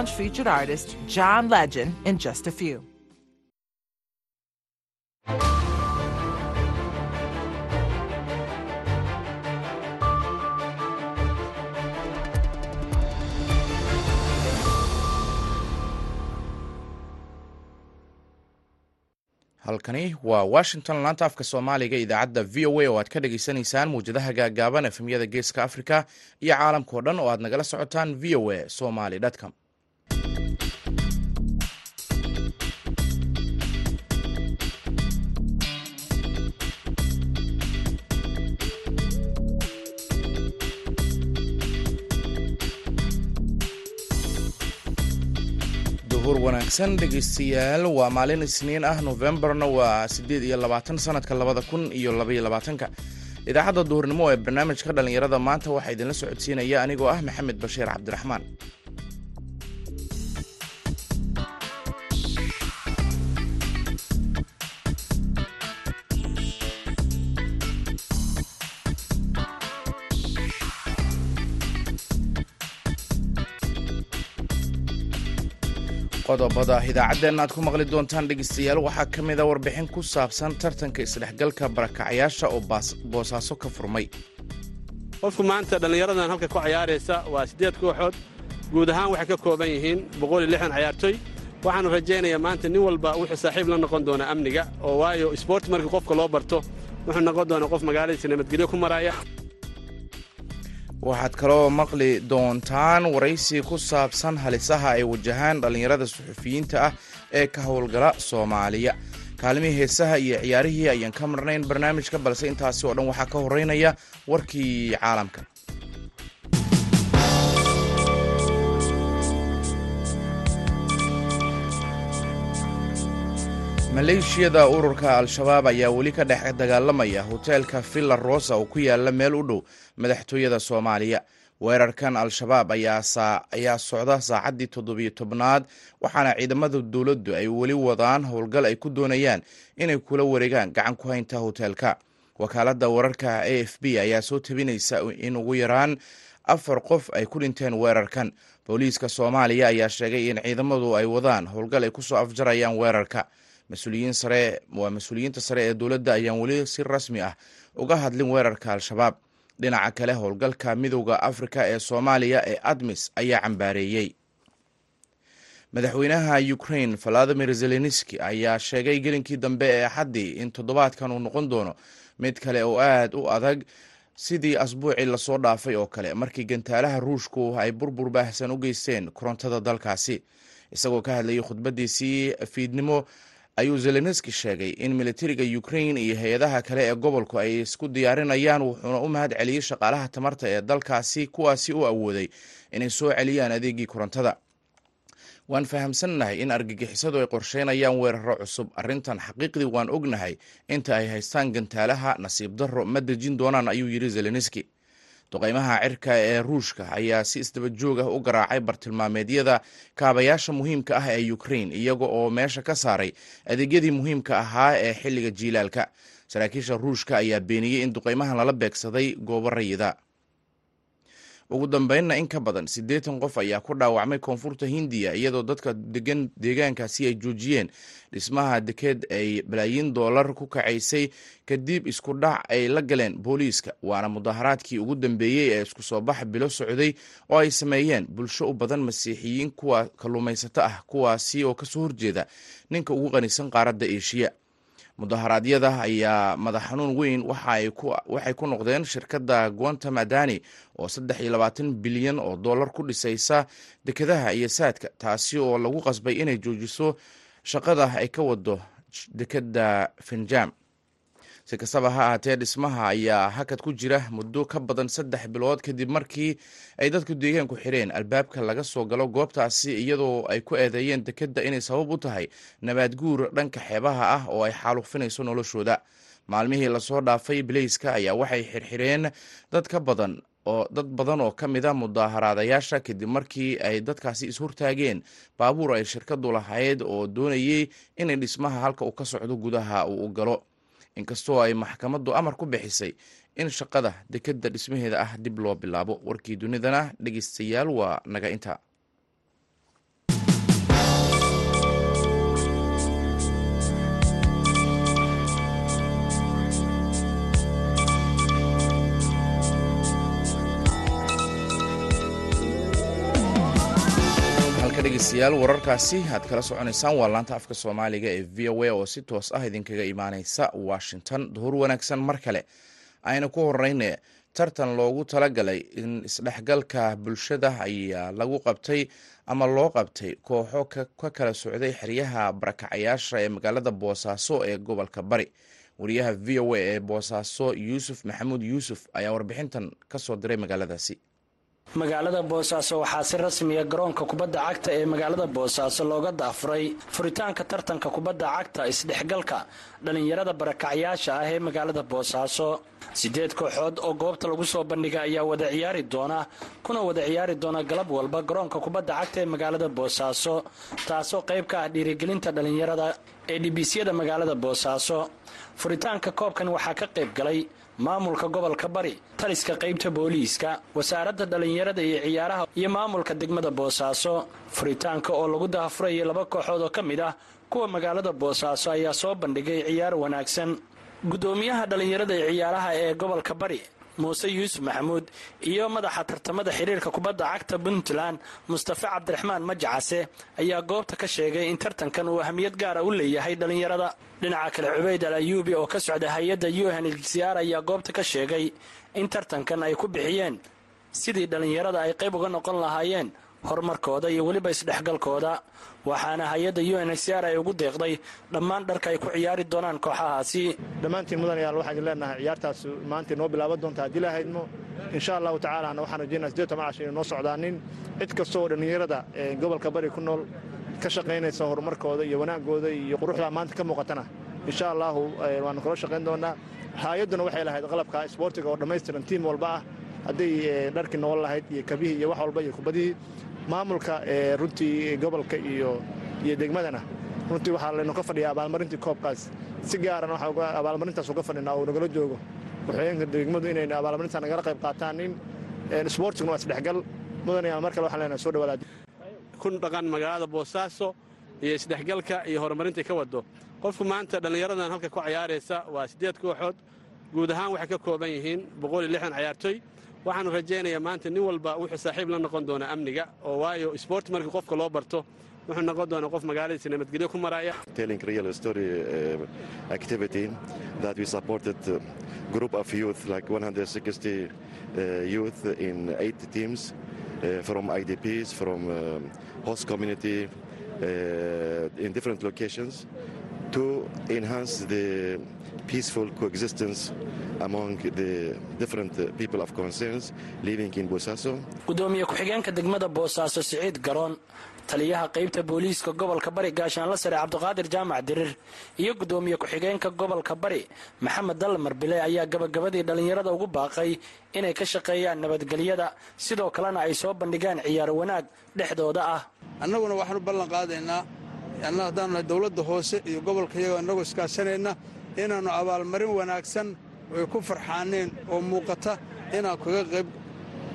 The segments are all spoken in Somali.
Lounge featured artist John Legend in just a few. halkani waa washington laanta afka soomaaliga idaacadda v o a oo aad ka dhagaysanaysaan muwjadaha gaagaaban efemyada geeska africa iyo caalamkao dhan oo aad nagala socotaan v o a somaly com duhur wanaagsan dhegeystayaal. Waa maalin isniin ah novembarna waa siddeed iyo labaatan sanadka labada kun iyo labaiyo labaatanka. Idaacadda duhurnimo ee barnaamijka dhallinyarada maanta waxaa idinla socodsiinaya anigoo ah maxamed bashiir cabdiraxmaan qodobada idaacaddeena aad ku maqli doontaan dhegeystayaal waxaa ka mid a warbixin ku saabsan tartanka isdhexgalka barakacyaasha oo boosaaso ka furmay. Qofku maanta dhallinyaradan halka ku cayaaraysa waa siddeed kooxood guud ahaan waxay ka kooban yihiin cayaartoy waxaanu rajaynayaa maanta nin walba wuxuu saaxiib la noqon doonaa amniga oo waayo isboort markii qofka loo barto wuxuu noqon doonaa qof magaaladiisa nabadgelyo ku maraya waxaad kaloo maqli doontaan waraysi ku saabsan halisaha ay wajahaan dhallinyarada suxufiyiinta ah ee ka howlgala soomaaliya. Kaalimihii heesaha iyo ciyaarihii ayaan ka marnayn barnaamijka balse intaasi oo dhan waxaa ka horeynaya warkii caalamka maleeshiyada ururka al-shabaab ayaa weli ka dhex dagaalamaya hoteelka villa rosa oo ku yaalla meel u dhow madaxtooyada soomaaliya. Weerarkan al-shabaab ayaa socda saacaddii toddobiyo tobnaad waxaana ciidamada dowladdu ay weli wadaan howlgal ay ku doonayaan inay kula wareegaan gacan ku haynta hoteelka. Wakaaladda wararka a f b ayaa soo tabinaysa in ugu yaraan afar qof ay ku dhinteen weerarkan. Booliiska soomaaliya ayaa sheegay in ciidamadu ay wadaan howlgal ay ku soo afjarayaan weerarka mas'uuliyiin sare waa mas'uuliyiinta sare ee dowladda ayaan weli si rasmi ah uga hadlin weerarka al-shabaab dhinaca kale howlgalka midowda afrika ee soomaaliya ee admis ayaa cambaareeyey madaxweynaha ukrain valadimir zelenski ayaa sheegay gelinkii dambe ee axaddii in toddobaadkan uu noqon doono mid kale oo aad u adag sidii asbuucii la soo dhaafay oo kale markii gantaalaha ruushku ay burbur baahsan u geysteen korontada dalkaasi isagoo ka hadlayay khudbadiisii fiidnimo ayuu zelenski sheegay in militariga ukrain iyo hay'adaha kale ee gobolku ay isku diyaarinayaan wuxuuna u mahad celiyey shaqaalaha tamarta ee dalkaasi kuwaasi u awooday inay soo celiyaan adeegii korontada. Waan fahamsannahay in argagixisadu ay qorsheynayaan weeraro cusub. Arrintan xaqiiqdii waan ognahay inta ay haystaan gantaalaha nasiib darro. Ma dejin doonaan ayuu yidhi zelenski duqeymaha cirka ee ruushka ayaa si isdaba joog ah u garaacay bartilmaameedyada kaabayaasha muhiimka ah ee ukrain iyaga oo meesha ka saaray adeegyadii muhiimka ahaa ee xilliga jiilaalka. Saraakiisha ruushka ayaa beeniyey in duqeymahan lala beegsaday goobo rayida ugu dambeynna in ka badan siddeetan qof ayaa ku dhaawacmay koonfurta hindiya iyadoo dadka degan deegaankaasi ay joojiyeen dhismaha dekeed ay balaayiin doolar ku kacaysay kadib isku dhac ay la galeen booliiska. Waana mudaharaadkii ugu dambeeyey ee isku soo bax bilo socday oo ay sameeyeen bulsho u badan masiixiyiin kuwa kalluumaysato ah kuwaasi oo ka soo horjeeda ninka ugu qanisan qaaradda eeshiya mudaharaadyada ayaa madax xanuun weyn waxay ku noqdeen shirkadda guanta madani oo saddex iyo labaatan bilyan oo dollar ku dhisaysa dekedaha iyo saadka taasi oo lagu qasbay inay joojiso shaqada ay ka wado dekedda finjam si kastaba ha ahaatee dhismaha ayaa hakad ku jira muddo ka badan saddex bilood kadib markii ay dadku deegaanku xireen. Albaabka laga soo galo goobtaasi iyadoo ay ku eedeeyeen dekedda inay sabab u tahay nabaad guur dhanka xeebaha ah oo ay xaalufinayso noloshooda. Maalmihii la soo dhaafay bilayska ayaa waxay xirxireen dad ka badan oo dad badan oo ka mid a mudaaharaadayaasha kadib markii ay dadkaasi ishortaageen baabuur ay shirkadu lahayd oo doonayey inay dhismaha halka uu ka socdo gudaha uu u galo inkastoo ay maxkamaddu amar ku bixisay in shaqada dekedda dhismaheeda ah dib loo bilaabo. Warkii dunidana dhegeystayaal waa naga inta halka dhegeystayaal wararkaasi aad kala soconaysaan waa laanta afka soomaaliga ee v o a oo si toos ah idinkaga imaaneysa washington. Duhur wanaagsan mar kale. Ayna ku horeyne tartan loogu talagalay in isdhexgalka bulshada ayaa lagu qabtay ama loo qabtay kooxo ka kala socday xeryaha barakacayaasha ee magaalada boosaaso ee gobolka bari. Wariyaha v o a ee boosaaso yuusuf maxamuud yuusuf ayaa warbixintan ka soo diray magaaladaasi magaalada boosaaso waxaa si rasmiya garoonka kubadda cagta ee magaalada boosaaso looga daafuray furitaanka tartanka kubadda cagta isdhexgalka dhallinyarada barakacyaasha ah ee magaalada boosaaso siddeed kooxood oo goobta lagu soo bandhiga ayaa wada ciyaari doona kuna wada ciyaari doona galab walba garoonka kubadda cagta ee magaalada boosaaso taasoo qayb ka ah dhiirigelinta dhallinyarada ee dhibiisyada magaalada boosaaso furitaanka koobkan waxaa ka qayb galay maamulka gobolka bari taliska qaybta booliiska wasaaradda dhallinyarada iyo ciyaaraha iyo maamulka degmada boosaaso furitaanka oo lagu daafurayay laba kooxood oo ka mid ah kuwa magaalada boosaaso ayaa soo bandhigay ciyaar wanaagsan. Guddoomiyaha dhallinyarada iyo ciyaaraha ee gobolka bari muuse yuusuf maxamuud iyo madaxa tartamada xiriirka kubadda cagta puntland mustafe cabdiraxmaan majacase ayaa goobta ka sheegay in tartankan uu ahmiyad gaara u leeyahay dhallinyarada. dhinaca kale cubayd al ayuubi oo ka socda hay'adda unhcr ayaa goobta ka sheegay in tartankan ay ku bixiyeen sidii dhallinyarada ay qayb uga noqon lahaayeen horumarkooda iyo weliba isdhexgalkooda. Waxaana hay'adda unhcr ay ugu deeqday dhammaan dharka ay ku ciyaari doonaan kooxahaasi. Dhammaantiin mudanayaal waxaan idin leenahay. Ciyaartaas maanta inoo bilaaban doonta haddii la haydmo insha allahu tacaalana waxaan rajaynaa sideed toban cashan inoo socdaanin cid kasta oo dhallinyarada gobolka bari ku nool ka shaqaynaysa horumarkooda iyo wanaagooda iyo quruxdaa maanta ka muuqatana. Insha allahu waanu kula shaqayn doonaa hay'adduna waxay lahayd qalabka isboortiga oo dhammaystiran tiim walba ah. Hadday dharkii noqon lahayd iyo kabihii iyo wax walba iyo kubadihii maamulka runtii gobolka iyo degmadana. Runtii waxaa laynu ka fadhiyaa abaalmarintii koobkaas. Si gaaran abaalmarintaas uga fadhinaa oo nagala joogo. Waxooyinka degmadu inaynu abaalmarintaa nagala qayb qaataan in isboortiguna waa isdhexgal mudanaya mar kale waxaan leenahay soo dhawaada kun dhaqan magaalada boosaaso iyo isdhexgalka iyo horumarintai ka wado qofku maanta dhallinyaradan halka ku cayaaraysa waa siddeed kooxood. Guud ahaan waxay ka kooban yihiin boqol iyo lixdan cayaartoy waxaanu rajaynayaa maanta nin walba wuxuu saaxiib la noqon doonaa amniga oo waayo isboort markii qofka loo barto wuxuu noqon doonaa qof magaaladiisa nabadgelyo ku maraya telling real story activity that we supported group of youth like 160 youth in eight teams from IDPs to enhance the peaceful coexistence among the different uh, people of concerns living in Bosaso. gudoomiye ku-xigeenka degmada boosaaso siciid garoon taliyaha qaybta booliiska gobolka bari gaashaanla sare cabdiqaadir jaamac dirir iyo gudoomiye ku-xigeenka gobolka bari maxamed dalmar bile ayaa gabagabadii dhallinyarada ugu baaqay inay ka shaqeeyaan nabadgelyada sidoo kalena ay soo bandhigaan ciyaar wanaag dhexdooda ah annaguna waxaanu ballan qaadaynaa anna haddaanu nahay dowladda hoose iyo gobolka iyagoo innagoo iskaashanayna inaannu abaalmarin wanaagsan ay ku farxaaneen oo muuqata inaan kaga qayb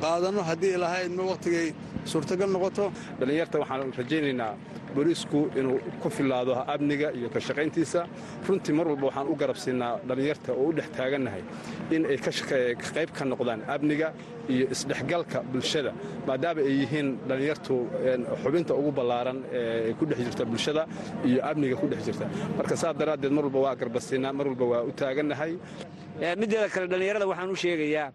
qaadanno haddii ilahaydma wakhtigay suurtagal noqoto. Dhallinyarta waxaan rajaynaynaa booliisku inuu ku filaado amniga iyo ka shaqayntiisa. Runtii mar walba waxaan u garabsiinaa dhallinyarta oo u dhex taagannahay in ay qayb ka noqdaan amniga iyo isdhexgalka bulshada maadaama ay yihiin dhallinyartu xubinta ugu ballaaran ee ku dhex jirta bulshada iyo amniga ku dhex jirta. Marka saas daraaddeed mar walba waa garbasiinaa mar walba waa u taagannahay middeeda kale dhallinyarada waxaan u sheegayaa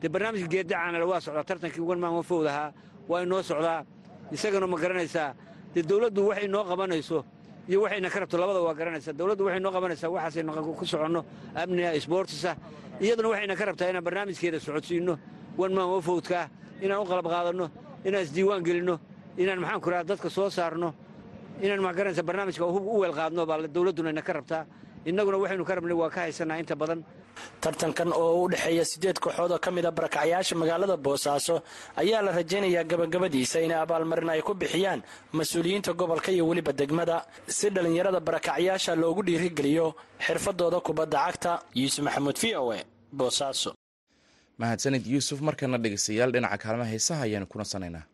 dee barnaamijka geeddacaanale waa socdaa tartankii ugan maan wafowdahaa waa inoo socdaa. Isagana ma garanaysaa dee dawladdu waxay inoo qabanayso iyo waxayna ka rabto labada waa garanaysaa dawladdu waxay inoo qabanaysaa waxaasaynu ku soconno amniga isboortisa iyaduna waxayna ka rabtaa inaan barnaamijkeeda socodsiinno wan maan wafowdkaa inaan u qalab qaadanno inaan isdiiwaan gelinno inaan maxaan ku raha dadka soo saarno inaan ma garanaysa barnaamijka hub u weel qaadno baa dawladduna ina ka rabtaa. Innaguna waxaynu ka rabnay waa ka haysanaa inta badan tartankan oo u dhexeeya siddeed kooxood oo ka mid a barakacyaasha magaalada boosaaso ayaa la rajaynayaa gabagabadiisa inay abaalmarin ay ku bixiyaan mas'uuliyiinta gobolka iyo weliba degmada. Si dhallinyarada barakacyaasha loogu dhiirigeliyo xirfadooda kubadda cagta yuusuf maxamuud v o e boosaaso. Mahadsanid yuusuf markana dhegeystayaal dhinaca kaalmaha heesaha ayaanu ku nasanaynaa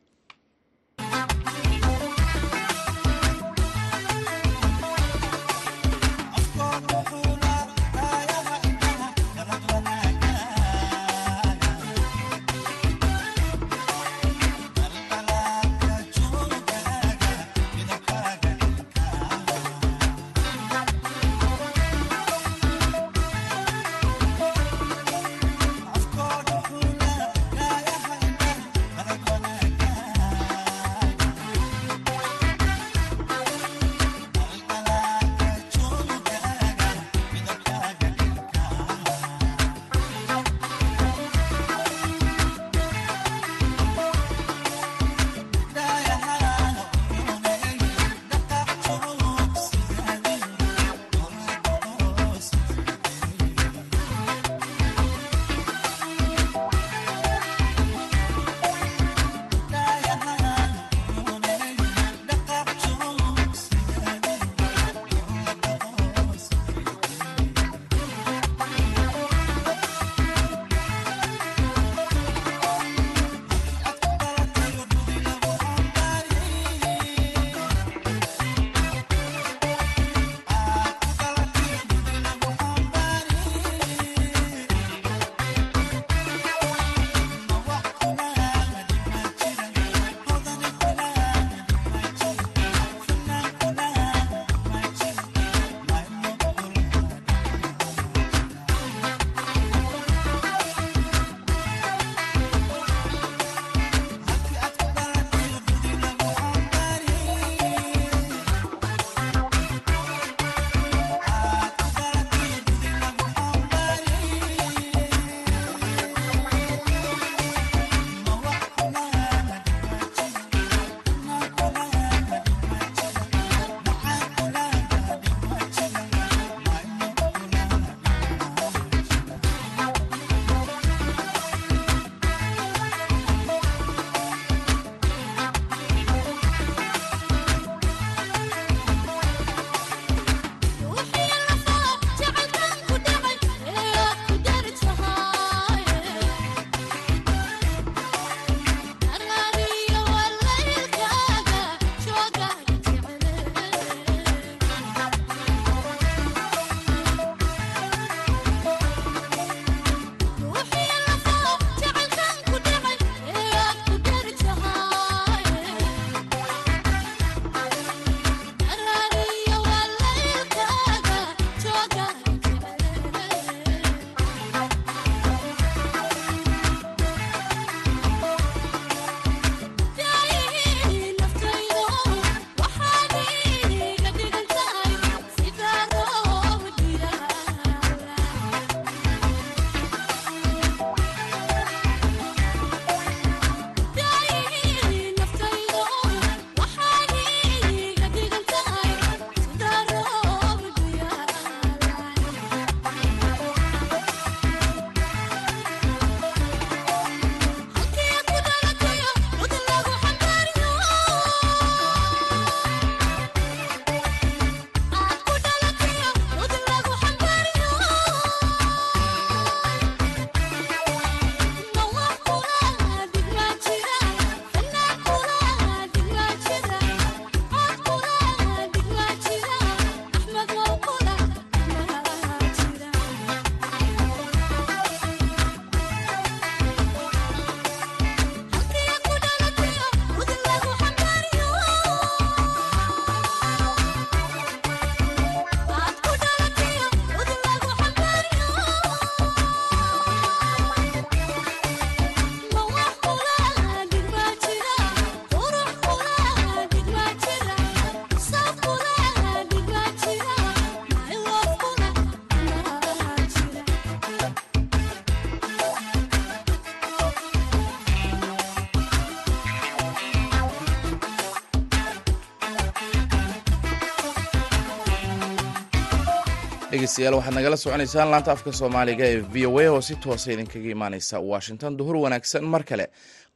dhegeystayaal waxaad nagala soconaysaan laanta afka soomaaliga ee v o a oo si toosa idinkaga imaaneysa. Washington duhur wanaagsan. Mar kale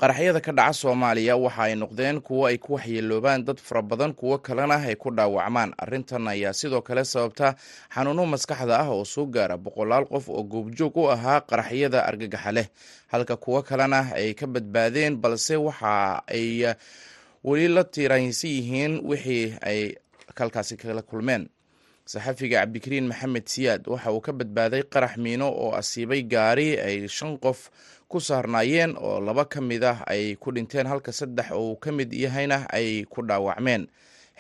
qaraxyada ka dhaca soomaaliya waxa ay noqdeen kuwo ay ku waxyeeloobaan dad fara badan kuwo kalena ay ku dhaawacmaan. Arrintan ayaa sidoo kale sababta xanuuno maskaxda ah oo soo gaara boqolaal qof oo goobjoog u ahaa qaraxyada argagaxa leh. Halka kuwo kalena ay ka badbaadeen balse waxa ay weli la tiiraansan yihiin wixii ay halkaasi kala kulmeen saxafiga cabdikariin maxamed siyaad waxa uu ka badbaaday qarax miino oo asiibay gaari ay shan qof ku saarnaayeen oo laba ka mid ah ay ku dhinteen halka saddex uu ka mid yahayna ay ku dhaawacmeen.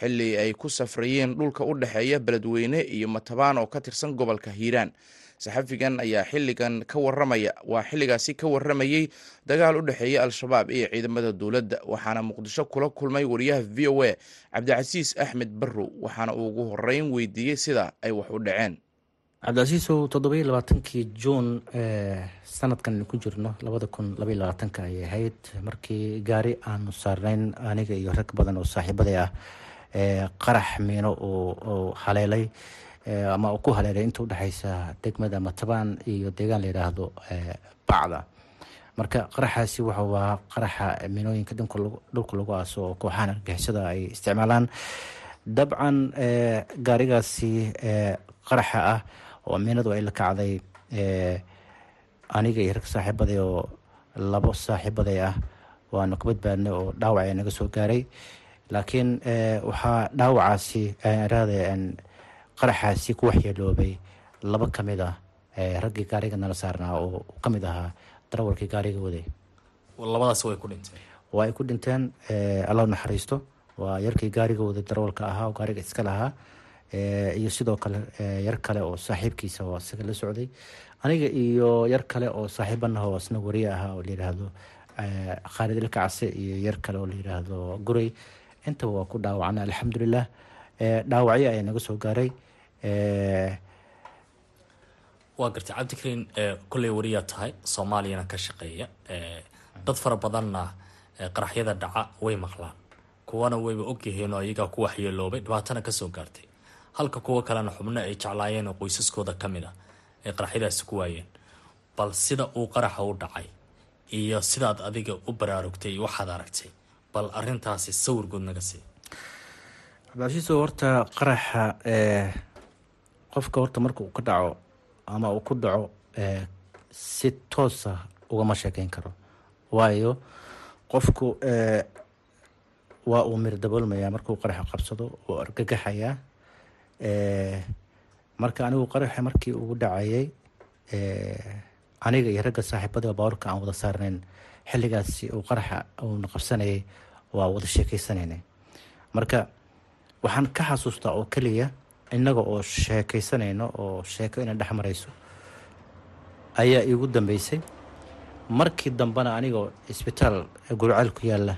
Xilli ay ku safrayeen dhulka u dhexeeya beledweyne iyo matabaan oo ka tirsan gobolka hiiraan saxafigan ayaa xilligan ka waramaya waa xilligaasi ka waramayey dagaal u dhexeeya al-shabaab iyo ciidamada dowladda. Waxaana muqdisho kula kulmay wariyaha v o a cabdicasiis axmed barrow waxaana uu ugu horeyn weydiiyey sida ay wax u dhaceen. Cabdicasiisow toddoba iyo labaatankii juun sanadkan ku jirno labada kun labaiyo labaatanka ayay ahayd. Markii gaari aanu saarnayn aniga iyo rag badan oo saaxiibaday ah qarax miino uu haleelay ama uu ku haleelay inta udhexeysa degmada matabaan iyo deegaan la yidhaahdo bacda. Marka qaraxaasi wuxuu ahaa qaraxa miinooyinka dhulka lagu aaso oo kooxahan argixisada ay isticmaalaan. Dabcan gaarigaasi qaraxa ah oo miinadu ay la kacday aniga iyo rag saaxiibaday oo labo saaxiibaday ah waanu ka badbaadnay oo dhaawac ayaa naga soo gaaray. Laakiin waxaa dhaawacaasi raade qaraxaasi ku waxyeeloobay laba ka mid ah raggii gaariga nala saarnaa oo ka mid ahaa darawalkii gaariga waday waa ay ku dhinteen. Alla naxariisto. Waa yarkii gaariga waday darawalka ahaa oo gaariga iska lahaa iyo sidoo kale yar kale oo saaxiibkiisa oo isaga la socday. Aniga iyo yar kale oo saaxiibanaha oo isna wariye ahaa oo layidhaahdo khaalid ilkacse iyo yar kale oo layidhaahdo guray intaba waa ku dhaawacna alxamdulilah dhaawacyo ayaa naga soo gaaray waa gartay cabdikariin kolley wariyaa tahay soomaaliyana ka shaqeeya. Dad fara badanna qaraxyada dhaca way maqlaan. Kuwana wayba ogyihiin oo iyagaa ku waxyeeloobay dhibaatana ka soo gaartay. Halka kuwo kalena xubno ay jeclaayeen oo qoysaskooda ka mid a ay qaraxyadaasi ku waayeen. Bal sida uu qaraxa u dhacay iyo sidaad adiga u baraarugtay iyo waxaad aragtay bal arintaasi sawir guud naga sii cabdicasiiso horta qaraxa qofka horta marka uu ka dhaco ama uu ku dhaco si toosa ugama sheekeyn karo. Waayo qofku waa uu mir daboolmayaa markuu qaraxa qabsado oo argagaxayaa marka anigu qaraxa markii ugu dhacayay aniga iyo ragga saaxiibada baawarka aan wada saarnayn xilligaasi uu qaraxa uuna qabsanayay waa wada sheekeysanaynay marka waxaan ka xasuustaa oo keliya innaga oo sheekeysanayno oo sheeko ina dhex marayso ayaa iigu dambeysay. Markii dambena anigoo isbitaal gurceel ku yaalla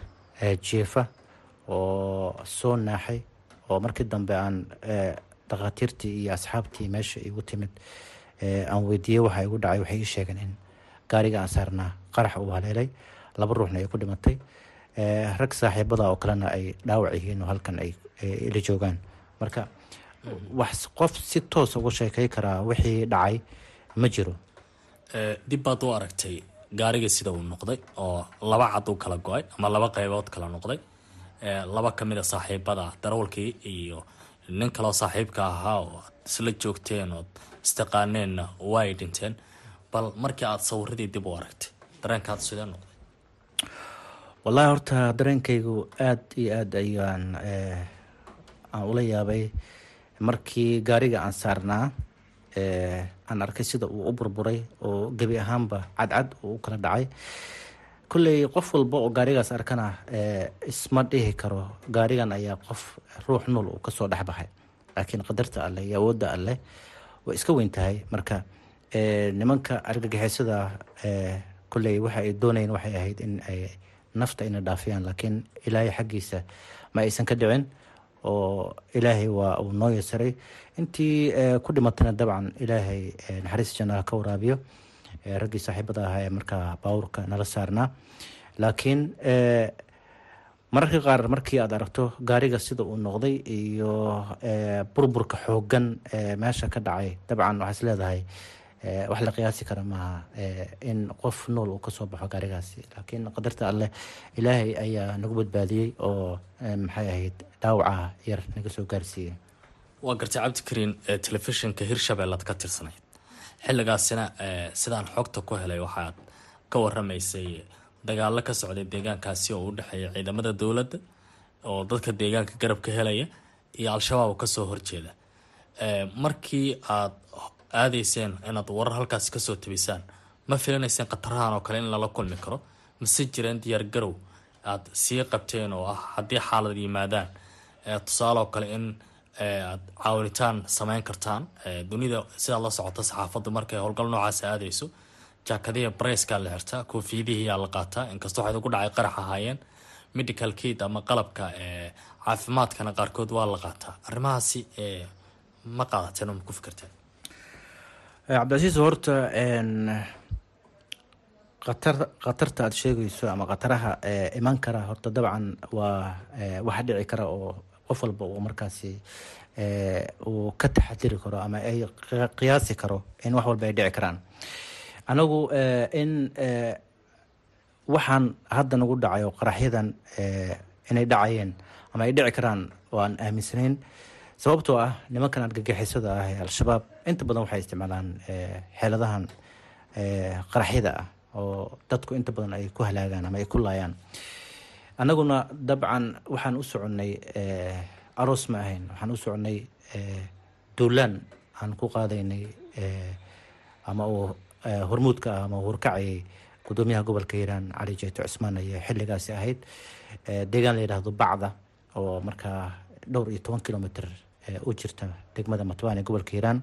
jeefa oo soo naaxay oo markii dambe aan dhakhaatiirtii iyo asxaabtii meesha igu timid aan weydiiyey waxa igu dhacay waxay ii sheegeen in gaariga aan saarnaa qarax uu haleelay. Laba ruuxna ay ku dhimatay. Rag saaxiibada oo kalena ay dhaawac yihiin oo halkan ay ila joogaan. Marka wax qof si toosa uga sheekey karaa wixii dhacay ma jiro. Dib baad u aragtay gaariga sida uu noqday oo laba cad u kala go'ay ama laba qaybood kala noqday. Laba ka mid a saaxiibada darawalkii iyo nin kaloo saaxiibka ahaa oo aad isla joogteen ood istaqaaneenna waa ay dhinteen. Bal markii aada sawiradii dib u aragtay dareenkaad sidee noqday? Wallaahi horta dareenkaygu aada iyo aada ayaan aan ula yaabay markii gaariga aan saarnaa aan arkay sida uu u burburay oo gebi ahaanba cadcad uu u kala dhacay kolley qof walba oo gaarigaas arkana isma dhihi karo gaarigan ayaa qof ruux nuul uu ka soo dhexbaxay laakiin qadarta alleh iyo awoodda alleh way iska weyn tahay. Marka nimanka argagixisada kolley waxa ay doonayeen waxay ahayd in ay nafta ina dhaafiyaan laakiin ilaahay xaggiisa ma aysan ka dhicin oo ilaahay waa uu noo yasaray intii ku dhimatana dabcan ilaahay naxariis jannaha ka waraabiyo raggii saaxiibada ahaa ee markaa baawurka nala saarnaa. Laakiin mararka qaar markii aad aragto gaariga sida uu noqday iyo burburka xoogan meesha ka dhacay dabcan waxaa is leedahay wax la qiyaasi kara maaha in qof nool uu ka soo baxo gaarigaasi laakiin qadarta alleh ilaahay ayaa nagu badbaadiyey oo maxay ahayd dhaawaca yar naga soo gaarsiiyey. Waa gartay cabdikariin telefishinka hirshabeellaad ka tirsanayd. Xilligaasina sidaan xogta ku helay waxaad ka waramaysay dagaalo ka socday deegaankaasi oo u dhexeeya ciidamada dowladda oo dadka deegaanka garab ka helaya iyo al-shabaab oo ka soo horjeeda. Markii aad aadayseen inaad warar halkaasi ka soo tabisaan ma filanayseen khatarahan oo kale in lala kulmi karo? Mase jireen diyaar garow aad sii qabteen oo ah haddii xaalad yimaadaan? Tusaale oo kale in aad caawinitaan sameyn kartaan dunida sidaad la socota saxaafaddu markay howlgal noocaas aadayso. Jaakadihi bareyskaa la xirtaa koofiyadihiyaa la qaataa inkastoo waxay ku dhacay qarax ahaayeen. Medical kid ama qalabka caafimaadkana qaarkood waa la qaataa. Arrimahaasi ma qaadateen oo ku fikirteen cabdicasiis horta qatar khatarta aada sheegayso ama khataraha iman kara horta dabcan waa waxa dhici kara oo qof walba uu markaasi uu ka taxadiri karo ama ay qiyaasi karo in wax walba ay dhici karaan. Anagu in waxaan hadda nagu dhacayo qaraxyadan inay dhacayeen ama ay dhici karaan waan aaminsanayn. Sababtoo ah nimankan argagixisada ah ee al-shabaab inta badan waxay isticmaalaan xeeladahan qaraxyada ah oo dadku inta badan ay ku halaagaan ama ay ku laayaan. Annaguna dabcan waxaan u soconnay aroos ma ahayn. Waxaan u soconnay duulaan aan ku qaadaynay ama uu hormuudka ah ama uu horkacayay gudoomiyaha gobolka hiiraan cali jeeto cismaan ayay xilligaasi ahayd. Deegaan la yidhaahdo bacda oo markaa dhowr iyo toban kilomitr u jirta degmada matbaan ee gobolka hiiraan.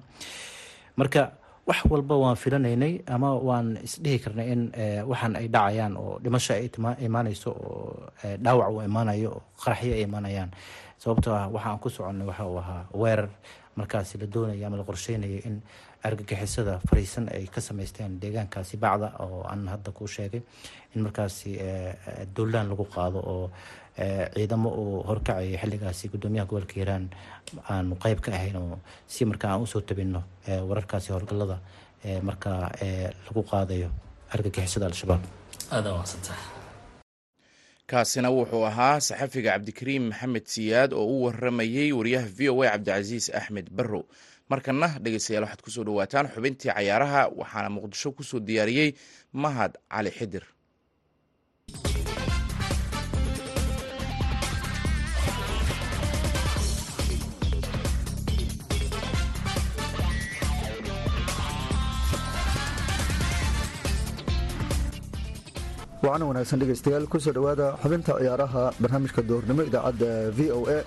Marka wax walba waan filanaynay ama waan isdhihi karnay in waxaan ay dhacayaan oo dhimasho ay imaanayso oo dhaawac uu imaanayo oo qaraxyo ay imaanayaan. Sababtoo ah waxaan ku soconnay waxa uu ahaa weerar markaasi la doonaya ama la qorsheynaya in argagixisada fariisan ay ka sameysteen deegaankaasi bacda oo aan hadda ku sheegay in markaasi duulaan lagu qaado oo ciidamo uu horkacayay xilligaasi gudoomiyaha gobolka hiiraan aanu qeyb ka ahayn oo si markaa aan u soo tabino wararkaasi howlgalada markaa lagu qaadayo argagixisada al-shabaab. Kaasina wuxuu ahaa saxafiga cabdikariim maxamed siyaad oo u waramayey wariyaha v o a cabdicasiis axmed barrow. Markana dhegeystayaal waxaad ku soo dhawaataan xubintii cayaaraha waxaana muqdisho ku soo diyaariyey mahad cali xidir wacan wanaagsan dhegaystayaal ku soo dhowaada xubinta ciyaaraha barnaamijka doornimo idaacadda v o a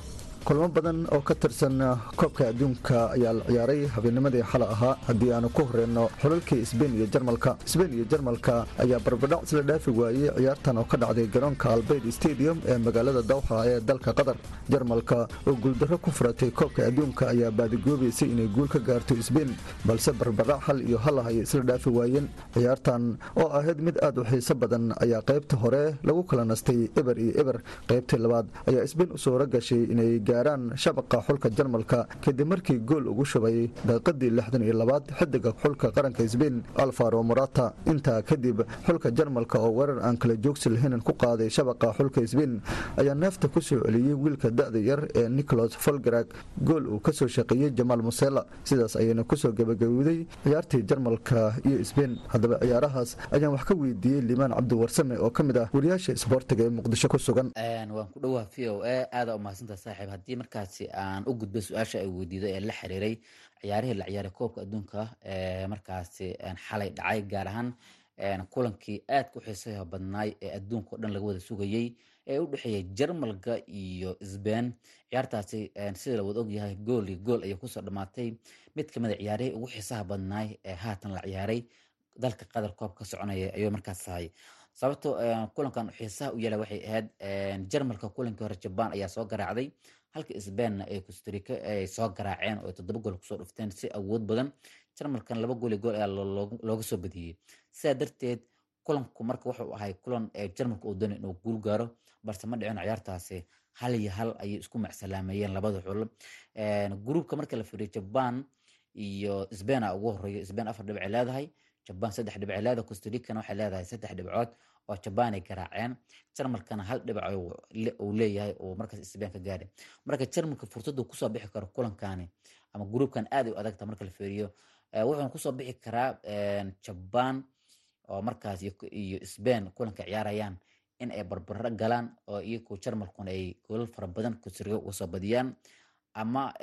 kulmo badan oo ka tirsan koobka adduunka ayaa la ciyaaray. Habeennimadii xala ahaa haddii aanu ku horeyno xulalkii sbein iyo jarmalka. Sbein iyo jarmalka ayaa barbadhac isla dhaafi waayey ciyaartan oo ka dhacday garoonka albayd stadium ee magaalada dawxa ee dalka qatar. Jarmalka oo guuldarro ku furatay koobka adduunka ayaa baadigoobaysay inay guul ka gaarto sbein balse barbadhac hal iyo hal ah ayay isla dhaafi waayeen. Ciyaartan oo ahayd mid aad u xiiso badan ayaa qaybta hore lagu kala nastay eber iyo eber. Qaybtii labaad ayaa sbein u suuro gashay inay gaaraan shabaqa xulka jarmalka kadib markii gool ugu shubay daqiiqadii lixdan iyo labaad xidiga xulka qaranka sbein alfaro morata. Intaa kadib xulka jarmalka oo weerar aan kala joogsi lahayn ku qaaday shabaqa xulka sbein ayaa neefta ku soo celiyey wiilka da-da yar ee nicholas folgarag gool uu ka soo shaqeeyey jamaal musela sidaas ayayna ku soo gabagabowday ciyaartii jarmalka iyo sbein haddaba ciyaarahaas ayaan wax ka weydiiyey limaan cabdiwarsame oo ka mid ah wariyaasha isboortiga ee muqdisho ku sugan. Waan ku dhowaa v o a aada umahadsantaa saaxiib haddii markaasi aan u gudbo su'aasha ay weydiido ee la xiriiray ciyaarihii la ciyaaray koobka adduunka ee markaasi xalay dhacay gaar ahaan kulankii aadka u xiisaha badnaay ee adduunka o dhan laga wada sugayey ee u dhexeeyay jarmalka iyo sbein ciyaartaasi sida la wada ogyahay gool iyo gool ayay ku soo dhammaatay mid ka mid a ciyaarihii ugu xiisaha badnaay ee haatan la ciyaaray dalka qatar koob ka soconaya ayuu markaas tahay sababto kulankan xiisaha u yeela waxay ahayd jarmalka kulankii hore jabaan ayaa soo garaacday halka sbeinna ay soo garaaceen oo toddoba gool ku soo dhufteen si awood badan jarmalkan laba gool iyo gool ayaa looga soo badiyey sidaa darteed kulanku marka wuxuu ahay kulan jarmalka uu doonay inuu guul gaaro balse ma dhicin ciyaartaasi hal iyo hal ayay isku macsalaameeyeen labada xul. Gruupka marka la fiiriyo jaban iyo sbain a ugu horeeyo sbain afar dhibcay leedahay jaban saddex dhibcay leedahay costaricana waxay leedahay saddex dhibcood oo jaban ay garaaceen jarmalkana hal dhibac uu leeyahay oo markaas sbain ka gaadhay. Marka jarmalka fursaddu ku soo bixi karo kulankani ama gruupkan aad u adagta marka la fiiriyo wuxuuna ku soo bixi karaa jaban oo markaas iyo sbain kulanka ciyaarayaan in ay barbaro galaan oo iyagu jarmalkuna ay goolal fara badan kusrigo uga soo badiyaan ama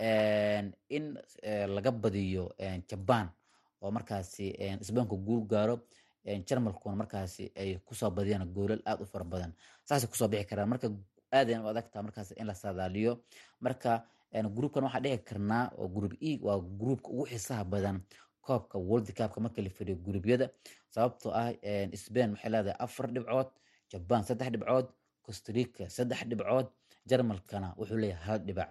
in laga badiyo jaban oo markaasi sbainku guul gaaro jarmalkuna markaasi ay ku soo badiyaan goolal aad u fara badan. Saasay ku soo bixi karaan. Marka aadayn u adagtaa markaas in la saadaaliyo marka gruupkan waxaa dhici karnaa oo group e waa gruupka ugu xiisaha badan koobka world cupka marka la firiyo gruubyada sababtoo ah sbain waxay leedahay afar dhibcood jaban saddex dhibcood costarica saddex dhibcood jarmalkana wuxuu leeyahay hal dhibac.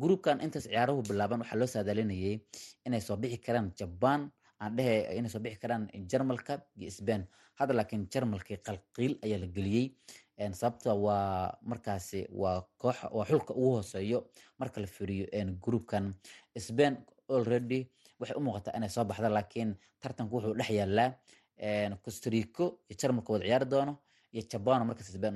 Gruupkan intaas ciyaaruhu bilaaban waxaa loo saadaalinayay inay soo bixi karaan jaban aan dhehe inay soo bixi karaan jarmalka iyo sbain hadda laakiin jarmalkii qalqiil ayaa la geliyey sababta waa markaasi waa koox waa xulka ugu hooseeyo marka la firiyo gruupkan sbain already waxay u muuqataa inay soo baxda laakiin tartanku wuxuu dhex yaalaa costarico iyo jarmalka wada ciyaari doono iyo jabano markaas sbain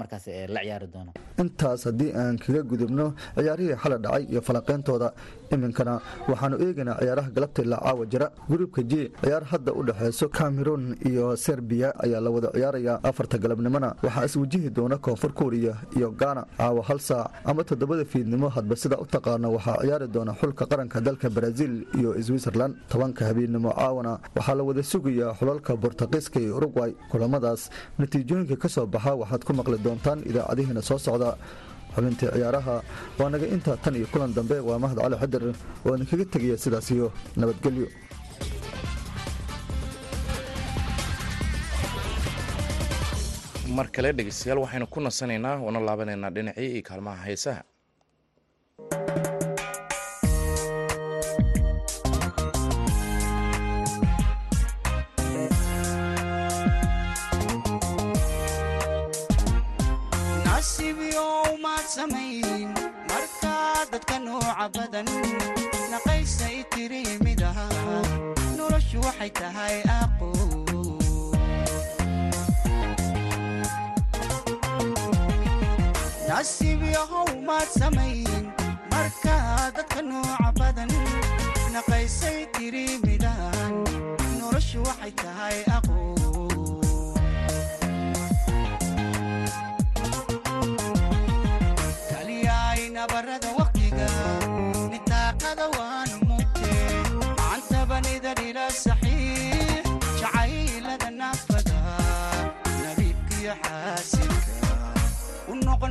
markaas la ciyaari doono. Intaas haddii aan kaga gudubno ciyaarihii xala dhacay iyo falanqeyntooda iminkana. Waxaanu eegaynaa ciyaaraha galabta ilaa caawa jira. Gruubka j ciyaar hadda u dhexeyso cameroon iyo serbiya ayaa la wada ciyaarayaa afarta galabnimona. Waxaa iswajihi doona koonfur kuuriya iyo gaana caawa hal saac ama toddobada fiidnimo hadba sida u taqaano waxaa ciyaari doona xulka qaranka dalka brazil iyo switzerland. Tobanka habeennimo caawana waxaa la wada sugayaa xulalka bortuqiiska iyo urugway kulamadaas natiijooyinka ka soo baxa waxaad ku maqli doontaan idaacadihiina soo socda xubintii ciyaaraha waa naga intaa tan iyo kulan dambe waa mahad cali xadir oo idinkaga tegaya sidaas iyo nabadgelyo. Mar kale dhegeystayaal waxaynu ku nasanaynaa oona laabanaynaa dhinacii iyo kaalmaha heesaha markaa dadka nooca badan naqaysay tiri mid noloshu waxay tahay aqo nasiib maad samayn markaa dadka nooca badan naqaysay tiri midahan noloshu waxay tahay aqo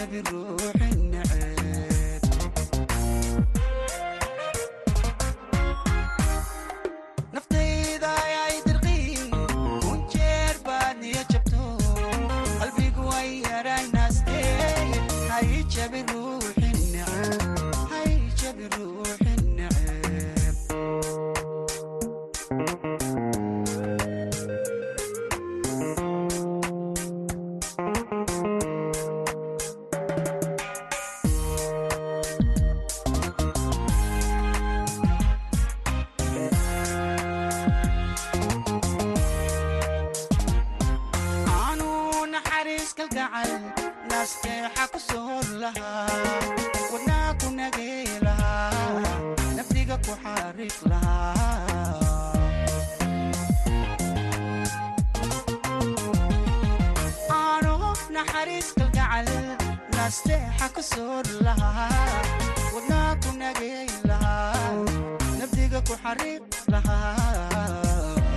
hay jabi naxariis kalgacal naasteexa ku soor lahaa wadnaa ku nagay lahaa nafdiga ku xariiq lahaa aanu naxariis kalgacal nasteexa ku soor lahaa wadnaa ku nageey lahaa nabdiga ku xariiq lahaa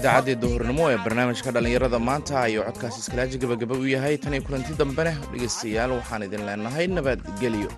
idaacaddii duhurnimo ee barnaamijka dhallinyarada maanta ayuu codkaas iskalaaji gabagaba u yahay. Tan iyo kulanti dambene dhegaystayaal waxaan idin leenahay nabadgelyo